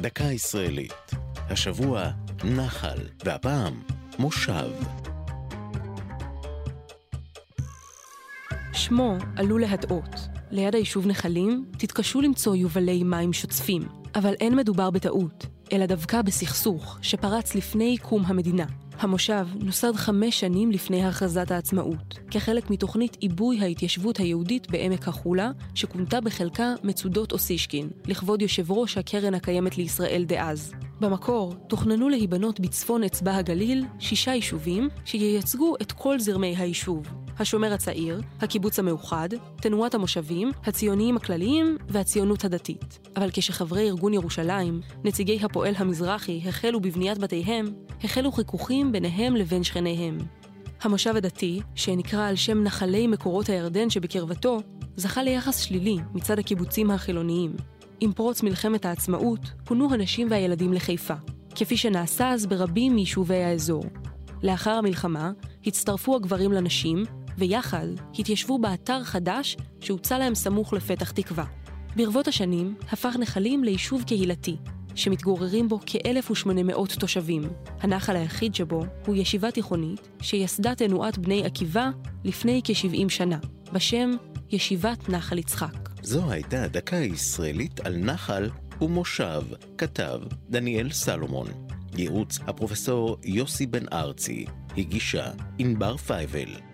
דקה ישראלית. השבוע נחל, והפעם מושב. שמו עלול להטעות. ליד היישוב נחלים תתקשו למצוא יובלי מים שוצפים, אבל אין מדובר בטעות, אלא דווקא בסכסוך שפרץ לפני קום המדינה. המושב נוסד חמש שנים לפני הכרזת העצמאות, כחלק מתוכנית עיבוי ההתיישבות היהודית בעמק החולה, שכונתה בחלקה מצודות אוסישקין, לכבוד יושב ראש הקרן הקיימת לישראל דאז. במקור תוכננו להיבנות בצפון אצבע הגליל שישה יישובים שייצגו את כל זרמי היישוב. השומר הצעיר, הקיבוץ המאוחד, תנועת המושבים, הציוניים הכלליים והציונות הדתית. אבל כשחברי ארגון ירושלים, נציגי הפועל המזרחי, החלו בבניית בתיהם, החלו חיכוכים ביניהם לבין שכניהם. המושב הדתי, שנקרא על שם נחלי מקורות הירדן שבקרבתו, זכה ליחס שלילי מצד הקיבוצים החילוניים. עם פרוץ מלחמת העצמאות, פונו הנשים והילדים לחיפה, כפי שנעשה אז ברבים מיישובי האזור. לאחר המלחמה, הצטרפו הגברים לנשים, ויחד התיישבו באתר חדש שהוצע להם סמוך לפתח תקווה. ברבות השנים הפך נחלים ליישוב קהילתי, שמתגוררים בו כ-1,800 תושבים. הנחל היחיד שבו הוא ישיבה תיכונית שיסדה תנועת בני עקיבא לפני כ-70 שנה, בשם ישיבת נחל יצחק. זו הייתה דקה ישראלית על נחל ומושב, כתב דניאל סלומון. ייעוץ הפרופסור יוסי בן ארצי, הגישה ענבר פייבל.